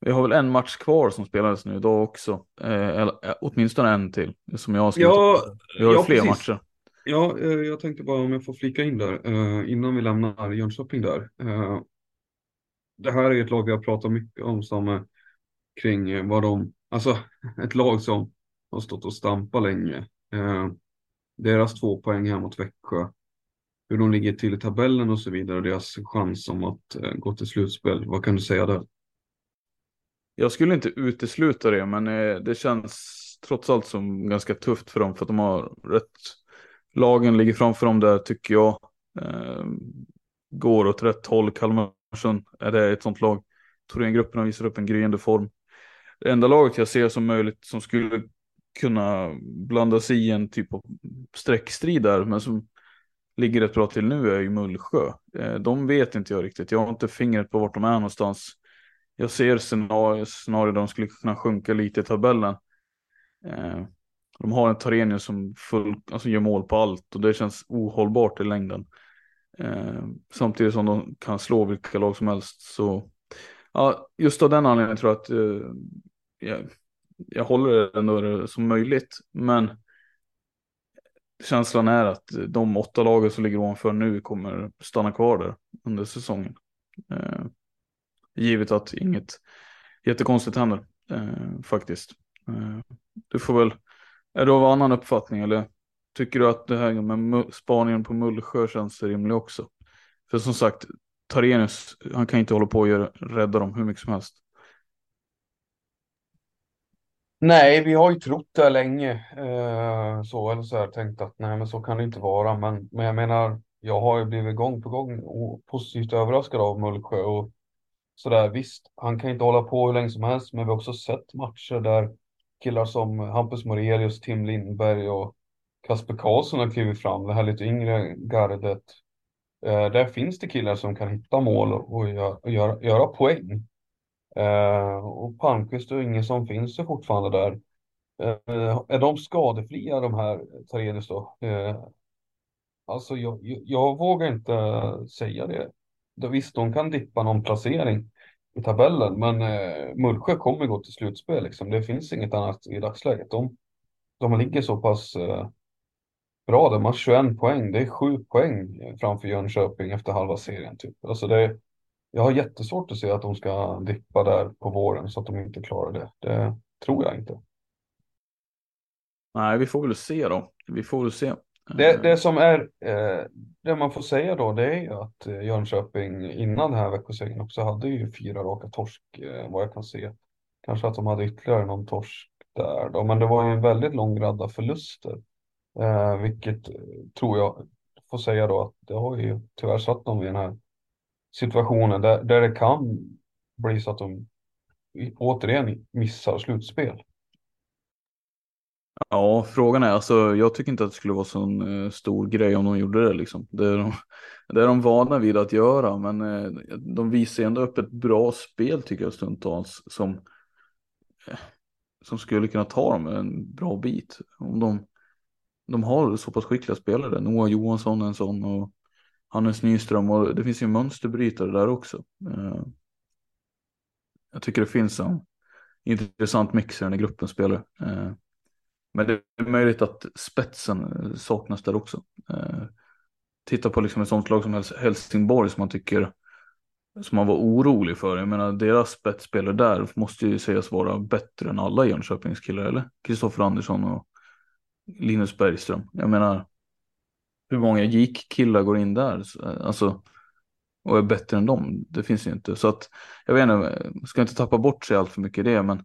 Vi har väl en match kvar som spelades nu idag också. Eh, eller eh, åtminstone en till som jag har skrivit. Ja, vi har ja, fler precis. matcher. Ja, eh, jag tänkte bara om jag får flika in där eh, innan vi lämnar Jönköping där. Eh, det här är ett lag vi har pratat mycket om som kring vad de, alltså ett lag som har stått och stampat länge. Eh, deras två poäng här mot Växjö, hur de ligger till i tabellen och så vidare, och deras chans om att eh, gå till slutspel. Vad kan du säga där? Jag skulle inte utesluta det, men eh, det känns trots allt som ganska tufft för dem för att de har rätt lagen ligger framför dem där tycker jag. Eh, går åt rätt håll. Kalmarsund är det ett sånt lag. Thorengruppen visar upp en gryende form. Det enda laget jag ser som möjligt som skulle kunna blanda sig i en typ av streckstrid där, men som ligger rätt bra till nu är ju Mullsjö. Eh, de vet inte jag riktigt. Jag har inte fingret på vart de är någonstans. Jag ser scenarier där de skulle kunna sjunka lite i tabellen. Eh, de har en Tarenius som full, alltså gör mål på allt och det känns ohållbart i längden. Eh, samtidigt som de kan slå vilka lag som helst. Så ja, just av den anledningen tror jag att eh, jag, håller det ändå som möjligt. Men känslan är att de åtta lagen som ligger ovanför nu kommer stanna kvar där under säsongen. Eh, givet att inget jättekonstigt händer eh, faktiskt. Eh, du får väl är du av annan uppfattning eller tycker du att det här med spaningen på Mullsjö känns rimlig också? För som sagt, Tarenius, han kan inte hålla på och göra, rädda dem hur mycket som helst. Nej, vi har ju trott det länge. Eh, så, eller så här, tänkt att nej, men så kan det inte vara. Men, men jag menar, jag har ju blivit gång på gång positivt överraskad av Mullsjö. Och sådär, visst, han kan inte hålla på hur länge som helst, men vi har också sett matcher där killar som Hampus Morelius, Tim Lindberg och Kasper Karlsson har klivit fram, det här lite yngre gardet. Eh, där finns det killar som kan hitta mål och, göra, och göra, göra poäng. Eh, och Palmqvist och Ingesson finns ju fortfarande där. Eh, är de skadefria de här Tarenius då? Eh, alltså jag, jag, jag, vågar inte säga det. Visst, de kan dippa någon placering i tabellen. Men eh, Mullsjö kommer gå till slutspel. Liksom. Det finns inget annat i dagsläget. De, de ligger så pass eh, bra. De har 21 poäng. Det är 7 poäng framför Jönköping efter halva serien. Typ. Alltså det, jag har jättesvårt att se att de ska dippa där på våren så att de inte klarar det. Det tror jag inte. Nej, vi får väl se då. Vi får väl se. Det, det som är, eh, det man får säga då, det är ju att eh, Jönköping innan den här veckosegern också hade ju fyra raka torsk, eh, vad jag kan se. Kanske att de hade ytterligare någon torsk där då, men det var ju en väldigt lång radda förluster. Eh, vilket eh, tror jag får säga då att det har ju tyvärr satt dem i den här Situationer där, där det kan bli så att de återigen missar slutspel. Ja, frågan är alltså, jag tycker inte att det skulle vara sån eh, stor grej om de gjorde det liksom. Det är de, det är de vana vid att göra, men eh, de visar ändå upp ett bra spel tycker jag stundtals som, eh, som skulle kunna ta dem en bra bit. Om de, de har så pass skickliga spelare, Noah Johansson en sån och Hannes Nyström och det finns ju mönsterbrytare där också. Eh, jag tycker det finns en intressant mix i den här gruppen spelare. Eh, men det är möjligt att spetsen saknas där också. Eh, titta på liksom ett sånt lag som Helsingborg som man tycker som man var orolig för. Jag menar deras spetsspelare där måste ju sägas vara bättre än alla Jönköpings killar eller? Kristoffer Andersson och Linus Bergström. Jag menar hur många gick-killar går in där? Alltså och är bättre än dem. Det finns ju inte. Så att jag vet inte, ska inte tappa bort sig allt för mycket i det. Men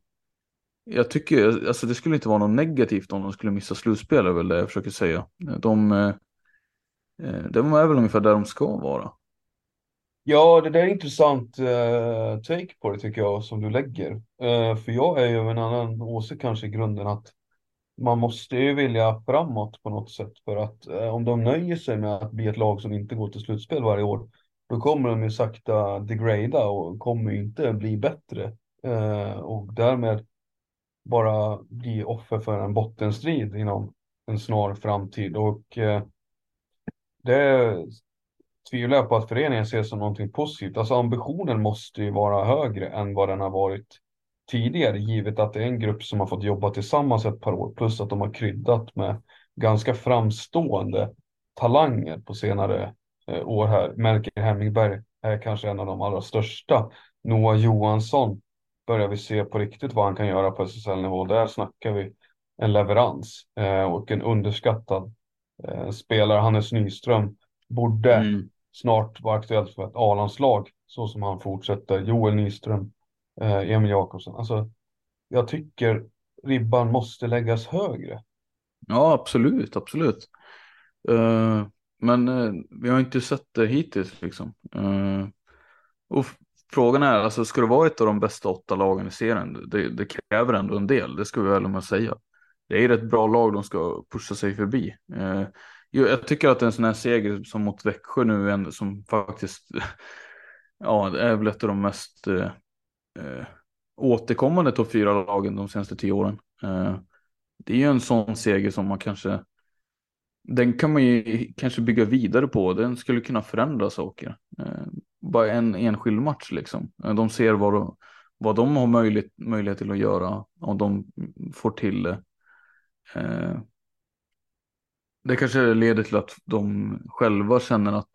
jag tycker, alltså det skulle inte vara något negativt om de skulle missa slutspel, är väl det jag försöker säga. De, eh, de är väl ungefär där de ska vara. Ja, det där är intressant uh, take på det tycker jag, som du lägger. Uh, för jag är ju av en annan åsikt kanske i grunden att man måste ju vilja framåt på något sätt. För att eh, om de nöjer sig med att bli ett lag som inte går till slutspel varje år, då kommer de ju sakta degrada och kommer inte bli bättre. Eh, och därmed bara bli offer för en bottenstrid inom en snar framtid. Och eh, det tvivlar jag på att föreningen ser som någonting positivt. Alltså ambitionen måste ju vara högre än vad den har varit tidigare, givet att det är en grupp som har fått jobba tillsammans ett par år, plus att de har kryddat med ganska framstående talanger på senare eh, år här. Melker Hemmingberg är kanske en av de allra största. Noah Johansson börjar vi se på riktigt vad han kan göra på SSL-nivå. Där snackar vi en leverans eh, och en underskattad eh, spelare. Hannes Nyström borde mm. snart vara aktuellt för ett A-landslag så som han fortsätter. Joel Nyström, eh, Emil Jakobsson. Alltså, jag tycker ribban måste läggas högre. Ja, absolut, absolut. Uh, men uh, vi har inte sett det hittills liksom. Uh, och Frågan är, alltså, ska det vara ett av de bästa åtta lagen i serien? Det, det kräver ändå en del, det ska vi väl med säga. Det är ett bra lag de ska pusha sig förbi. Jo, jag tycker att en sån här seger som mot Växjö nu, en, som faktiskt ja, det är väl ett av de mest eh, återkommande topp fyra lagen de senaste tio åren. Eh, det är ju en sån seger som man kanske den kan man ju kanske bygga vidare på. Den skulle kunna förändra saker. Eh, bara en enskild match liksom. Eh, de ser vad, vad de har möjlighet, möjlighet till att göra om de får till det. Eh, det kanske leder till att de själva känner att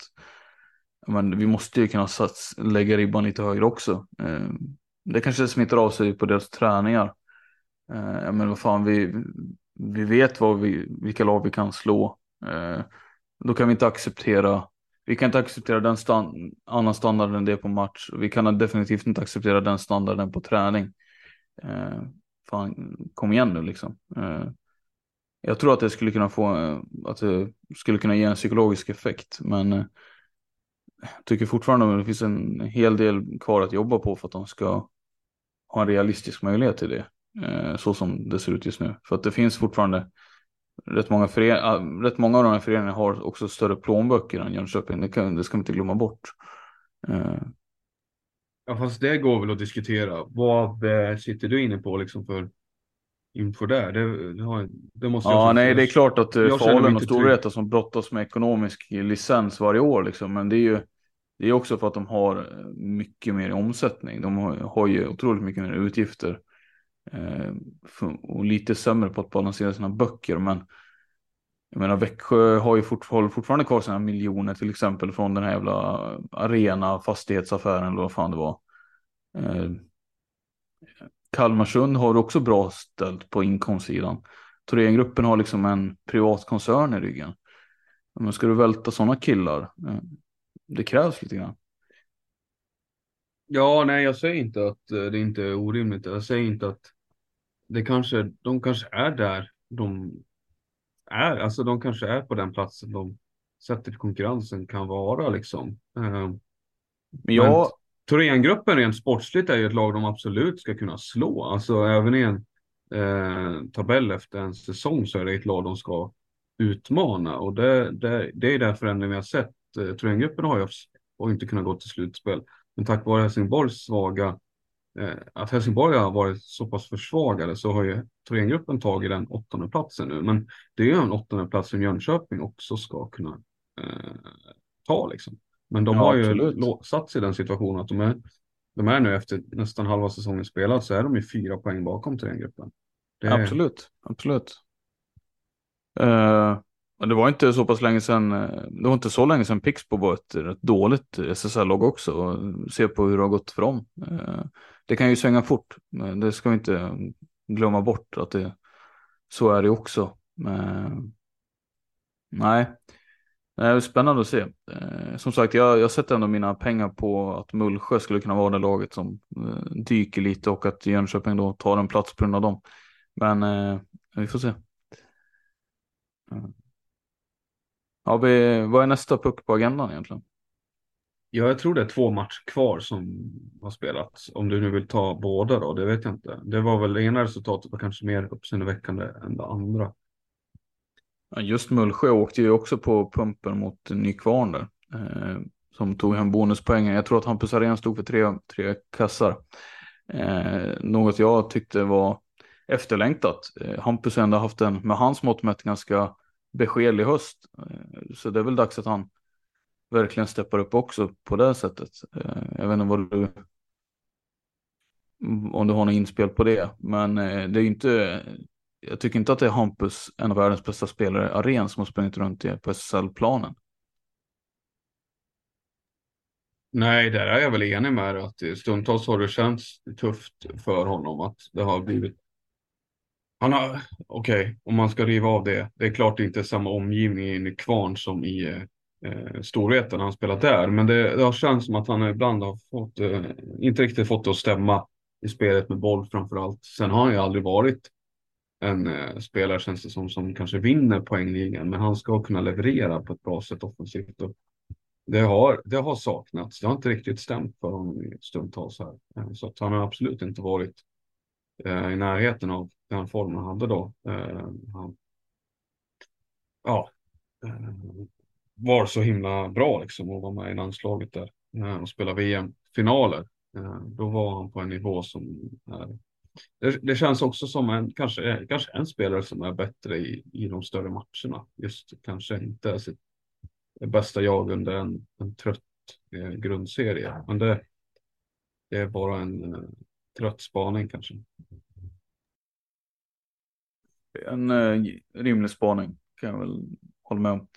men, vi måste ju kunna sats, lägga ribban lite högre också. Eh, det kanske smittar av sig på deras träningar. Eh, men vad fan, vi, vi vet vad vi, vilka lag vi kan slå. Eh, då kan vi inte acceptera vi kan inte acceptera den stand, annan standard än det på match. Vi kan definitivt inte acceptera den standarden på träning. Eh, fan, kom igen nu liksom. Eh, jag tror att det skulle kunna få, eh, att det skulle kunna ge en psykologisk effekt. Men eh, jag tycker fortfarande att det finns en hel del kvar att jobba på för att de ska ha en realistisk möjlighet till det. Eh, så som det ser ut just nu. För att det finns fortfarande rätt många, fören rätt många av de här föreningarna har också större plånböcker än Jönköping. Det, kan, det ska man inte glömma bort. Uh. Ja, fast det går väl att diskutera. Vad eh, sitter du inne på liksom för info där? Det, det, det måste ja, nej, det är klart att eh, Falun och Storvreta som brottas med ekonomisk licens varje år, liksom, men det är ju det är också för att de har eh, mycket mer omsättning. De har, har ju otroligt mycket mer utgifter Eh, och lite sämre på att balansera sina böcker. Men jag menar Växjö har ju fortfarande, fortfarande kvar sina miljoner till exempel från den här jävla arena fastighetsaffären eller vad fan det var. Eh, Kalmarsund har också bra ställt på inkomstsidan. Thorengruppen har liksom en privat koncern i ryggen. Men ska du välta sådana killar? Eh, det krävs lite grann. Ja, nej, jag säger inte att eh, det inte är orimligt. Jag säger inte att det kanske, de kanske är där de är. Alltså de kanske är på den platsen de sätter konkurrensen kan vara liksom. Eh, Men jag, Thorengruppen rent sportsligt är ju ett lag de absolut ska kunna slå. Alltså även i en eh, tabell efter en säsong så är det ett lag de ska utmana. Och det, det, det är den förändring vi har sett. Eh, Thorengruppen har ju har inte kunnat gå till slutspel. Men tack vare Helsingborgs svaga, eh, att Helsingborg har varit så pass försvagade så har ju Thorengruppen tagit den åttonde platsen nu. Men det är ju en åttonde plats som Jönköping också ska kunna eh, ta liksom. Men de Ja, har ju satt sig i den situationen att de är, de är nu efter nästan halva säsongen spelad så är de ju fyra poäng bakom Thorengruppen. Är- Absolut, absolut. Eh, men det var inte så pass länge sedan, eh, det var inte så länge sedan Pixbo var ett rätt dåligt SSL-lag också. Och se på hur det har gått för dem. Eh, det kan ju svänga fort, men det ska vi inte glömma bort att det, så är det också. Eh, men, nej, det är spännande att se. Som sagt, jag, jag sätter ändå mina pengar på att Mullsjö skulle kunna vara det laget som dyker lite och att Jönköping då tar en plats på grund av dem. Men vi får se. Ja, vi, vad är nästa puck på agendan egentligen? Ja, jag tror det är två matcher kvar som har spelats. Om du nu vill ta båda då, det vet jag inte. Det var väl det ena resultatet var kanske mer uppseendeväckande än det andra. Ja, just Mullsjö åkte ju också på pumpen mot Nykvarn där. Eh, som tog hem bonuspoängen. Jag tror att Hampus Arén stod för tre, tre kassar. Eh, något jag tyckte var efterlängtat. Eh, Hampus har ändå haft en, med hans mått mätt, ganska beskedlig höst. Eh, så det är väl dags att han verkligen steppar upp också på det sättet. Eh, jag vet inte vad du om du har något inspel på det. Men eh, det är ju inte, jag tycker inte att det är Hampus, en av världens bästa spelare, Aren, som har sprungit runt på SSL-planen. Nej, där är jag väl enig med dig att stundtals har det känts tufft för honom att det har blivit. Han har, okej, om man ska riva av det. Det är klart det inte är samma omgivning i kvarn som i eh, eh Storvreten han spelat där. Men det, det har känts som att han ibland har fått, eh, inte riktigt fått det att stämma i spelet med boll framför allt. Sen har han ju aldrig varit en eh, spelare känns det som, som kanske vinner poängligan. Men han ska kunna leverera på ett bra sätt offensivt. Och det har, det har saknats. Det har inte riktigt stämt för honom i stundtals här. Eh, så att han har absolut inte varit eh, i närheten av den form han hade då. Eh, han, ja, eh, var så himla bra liksom och var med i landslaget där eh, och spela VM-finaler. Då var han på en nivå som är det, det känns också som en, kanske, kanske en spelare som är bättre i, i de större matcherna. Just kanske inte sitt bästa jag under en, en trött eh, grundserie. Men det, det är bara en eh, trött spaning kanske. En eh, rimlig spaning kan jag väl hålla med om.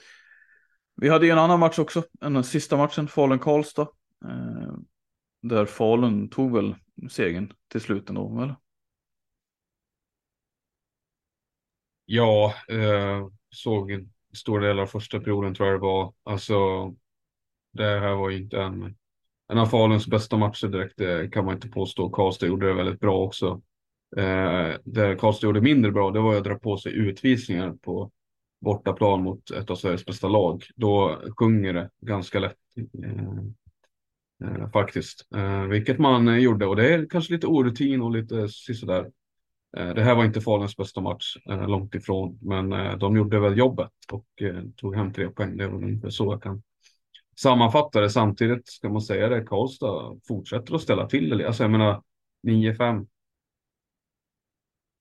Vi hade ju en annan match också, den sista matchen, Falun-Karlstad. Eh, där Falun tog väl segern till slut ändå, eller? Ja, eh, såg en stor del av första perioden tror jag det var. Alltså, det här var ju inte en, en av Faluns bästa matcher direkt, det kan man inte påstå. Karlstad gjorde det väldigt bra också. Eh, det Karlstad gjorde mindre bra, det var att dra på sig utvisningar på bortaplan mot ett av Sveriges bästa lag. Då sjunger det ganska lätt. Eh, eh, faktiskt. Eh, vilket man eh, gjorde och det är kanske lite orutin och lite sådär. Eh, Det här var inte Faluns bästa match, eh, långt ifrån, men eh, de gjorde väl jobbet och eh, tog hem tre poäng. Det är väl ungefär så jag kan sammanfatta det. Samtidigt ska man säga det, Karlstad fortsätter att ställa till det. Alltså jag menar 9-5.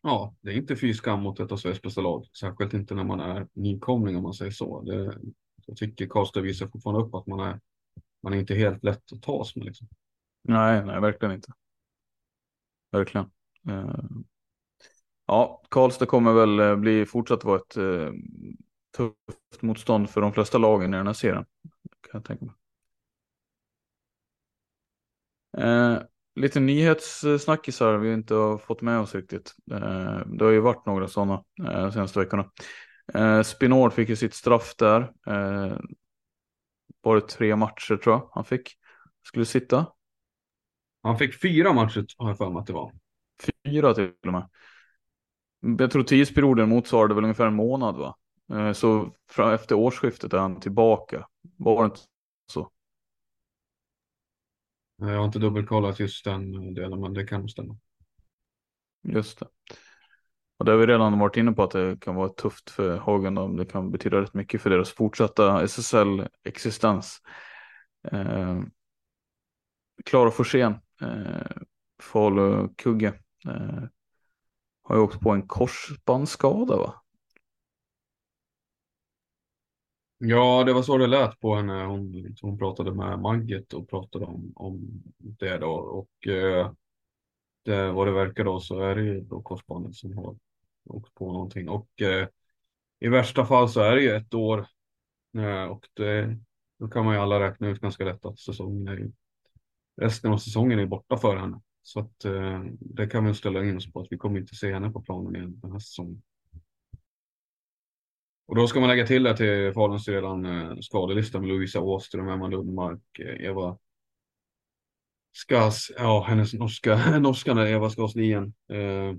Ja, det är inte fy skam mot ett av Sveriges bästa lag, särskilt inte när man är nykomling om man säger så. Det, jag tycker Karlstad visar fortfarande upp att man är, man är inte helt lätt att tas med. Liksom. Nej, nej, verkligen inte. Verkligen. Eh, ja, Karlstad kommer väl eh, bli fortsatt vara ett eh, tufft motstånd för de flesta lagen i den här serien. Kan jag tänka mig. Lite nyhetssnackisar vi inte har fått med oss riktigt. Eh, det har ju varit några sådana eh, de senaste veckorna. Eh, Spinord fick ju sitt straff där. Var det tre matcher tror jag han fick. Skulle sitta. Han fick fyra matcher har jag för mig att det var. Fyra till och med. Jag tror tidsperioden motsvarade väl ungefär en månad va? Så efter årsskiftet är han tillbaka. Var det inte? Eh, jag har inte dubbelkollat just den delen, men det kan stämma. Just det. Och det har vi redan varit inne på att det kan vara tufft för Hagen. Det kan betyda rätt mycket för deras fortsatta SSL-existens. Eh, Klara Forsén, eh, Falu-kugge, eh, har ju åkt på en korsbandsskada va? Ja, det var så det lät på henne. Hon, hon pratade med Magget och pratade om, om det då. Och eh, det, vad det verkar då så är det ju då korsbandet som har åkt på någonting. Och eh, i värsta fall så är det ju ett år. Eh, och det, då kan man ju alla räkna ut ganska lätt att säsongen är ju, resten av säsongen är borta för henne. Så att eh, det kan vi ställa in oss på att vi kommer inte se henne på planen igen den här säsongen. Och då ska man lägga till det till Faluns redan eh, skadelista med Lovisa Åström, Emma Lundmark, Eva Skas, ja hennes norska, norskan är Eva Skaslien eh,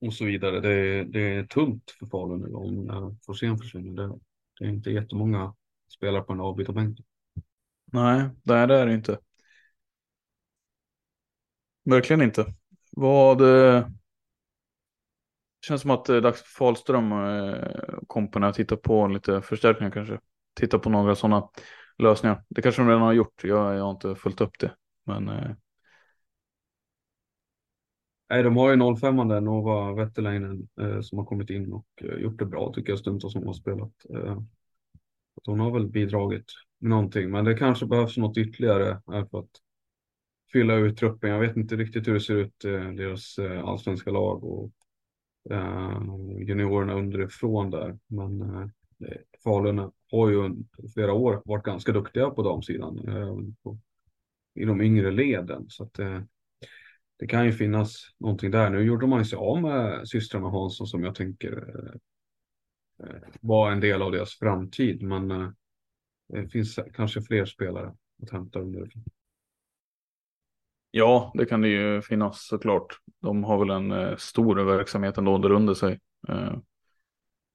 och så vidare. Det, det är tungt för Falun nu om eh, Forsén försvinner. Det, det är inte jättemånga spelare på en avbytarbänk. Nej, det är det inte. Verkligen inte. Vad... Eh, Känns som att det är dags för Falström och eh, kompani att titta på lite förstärkningar kanske. Titta på några sådana lösningar. Det kanske de redan har gjort. Jag, jag har inte följt upp det. Men... Eh... Nej, de har ju 05 där, Nova Wetterleinen, eh, som har kommit in och eh, gjort det bra tycker jag stundtals som har spelat. Eh, hon har väl bidragit med någonting, men det kanske behövs något ytterligare för att fylla ut truppen. Jag vet inte riktigt hur det ser ut, eh, deras eh, allsvenska lag och Eh, juniorerna underifrån där. Men eh, Falun har ju under flera år varit ganska duktiga på damsidan eh, på, i de yngre leden. Så att eh, det kan ju finnas någonting där. Nu gjorde man sig av med systrarna Hansson som jag tänker var en del av deras framtid. Men det finns kanske fler spelare att hämta underifrån. Ja, det kan det ju finnas såklart. De har väl en eh, stor verksamhet ändå där under sig. Eh,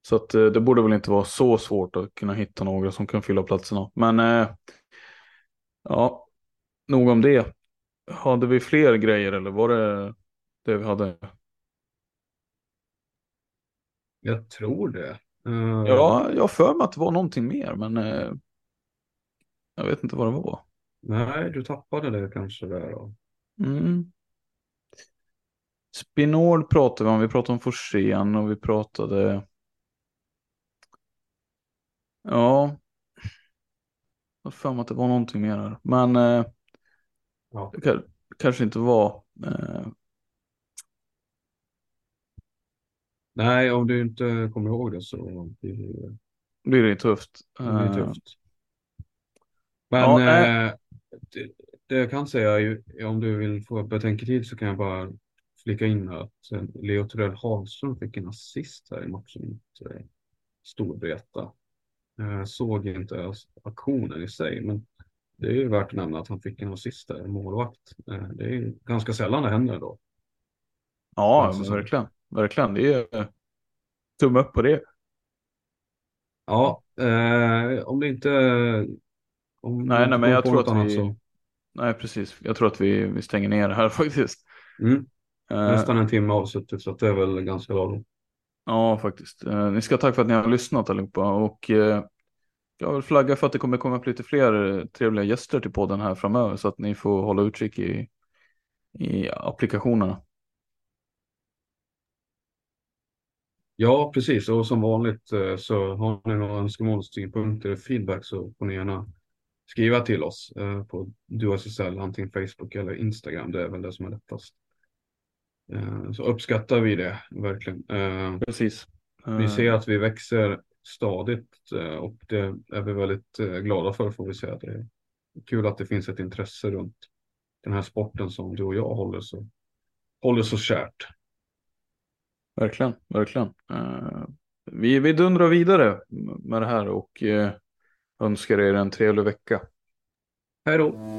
så att eh, det borde väl inte vara så svårt att kunna hitta några som kan fylla platserna. Men eh, ja, nog om det. Hade vi fler grejer eller var det det vi hade? Jag tror det. Uh... Ja, jag har för mig att det var någonting mer, men eh, jag vet inte vad det var. Nej, du tappade det kanske där då. Mm. Spinord pratade vi om, vi pratade om Forsén och vi pratade... Ja. Jag har för mig att det var någonting mer här. Men eh, ja. det kanske inte var... Eh... Nej, om du inte kommer ihåg det så blir det, blir det tufft. Det blir eh. tufft. Men ja, eh, det, jag kan säga är om du vill få betänketid så kan jag bara flika in att Leo Torell Hagström fick en assist här i matchen mot eh, Storvreta. Jag såg inte aktionen i sig, men det är ju värt att nämna att han fick en assist där, målvakt. Eh, det är ganska sällan det händer då. Ja, verkligen. Verkligen. Det är tumme upp på det. Ja, eh, om det inte... Om nej, nej, men jag tror att vi... Så nej precis. Jag tror att vi, vi stänger ner här faktiskt. Mm. Eh, Nästan en timme avsuttit så det är väl ganska lagom. Ja, faktiskt. Eh, ni ska ha tack för att ni har lyssnat allihopa och eh, jag vill flagga för att det kommer komma upp lite fler trevliga gäster till podden här framöver så att ni får hålla utkik i, i applikationerna. Ja, precis. Och som vanligt så har ni några önskemål, synpunkter, feedback så får ni gärna skriva till oss eh, på DuoSSL, antingen Facebook eller Instagram. Det är väl det som är lättast. Eh, så uppskattar vi det verkligen. Eh, Precis. Vi ser att vi växer stadigt och det är vi väldigt glada för får vi säga. Det är kul att det finns ett intresse runt den här sporten som du och jag håller så, håller så kärt. Verkligen, verkligen. vi, vi dundrar vidare med det här och önskar er en trevlig vecka. Hej då!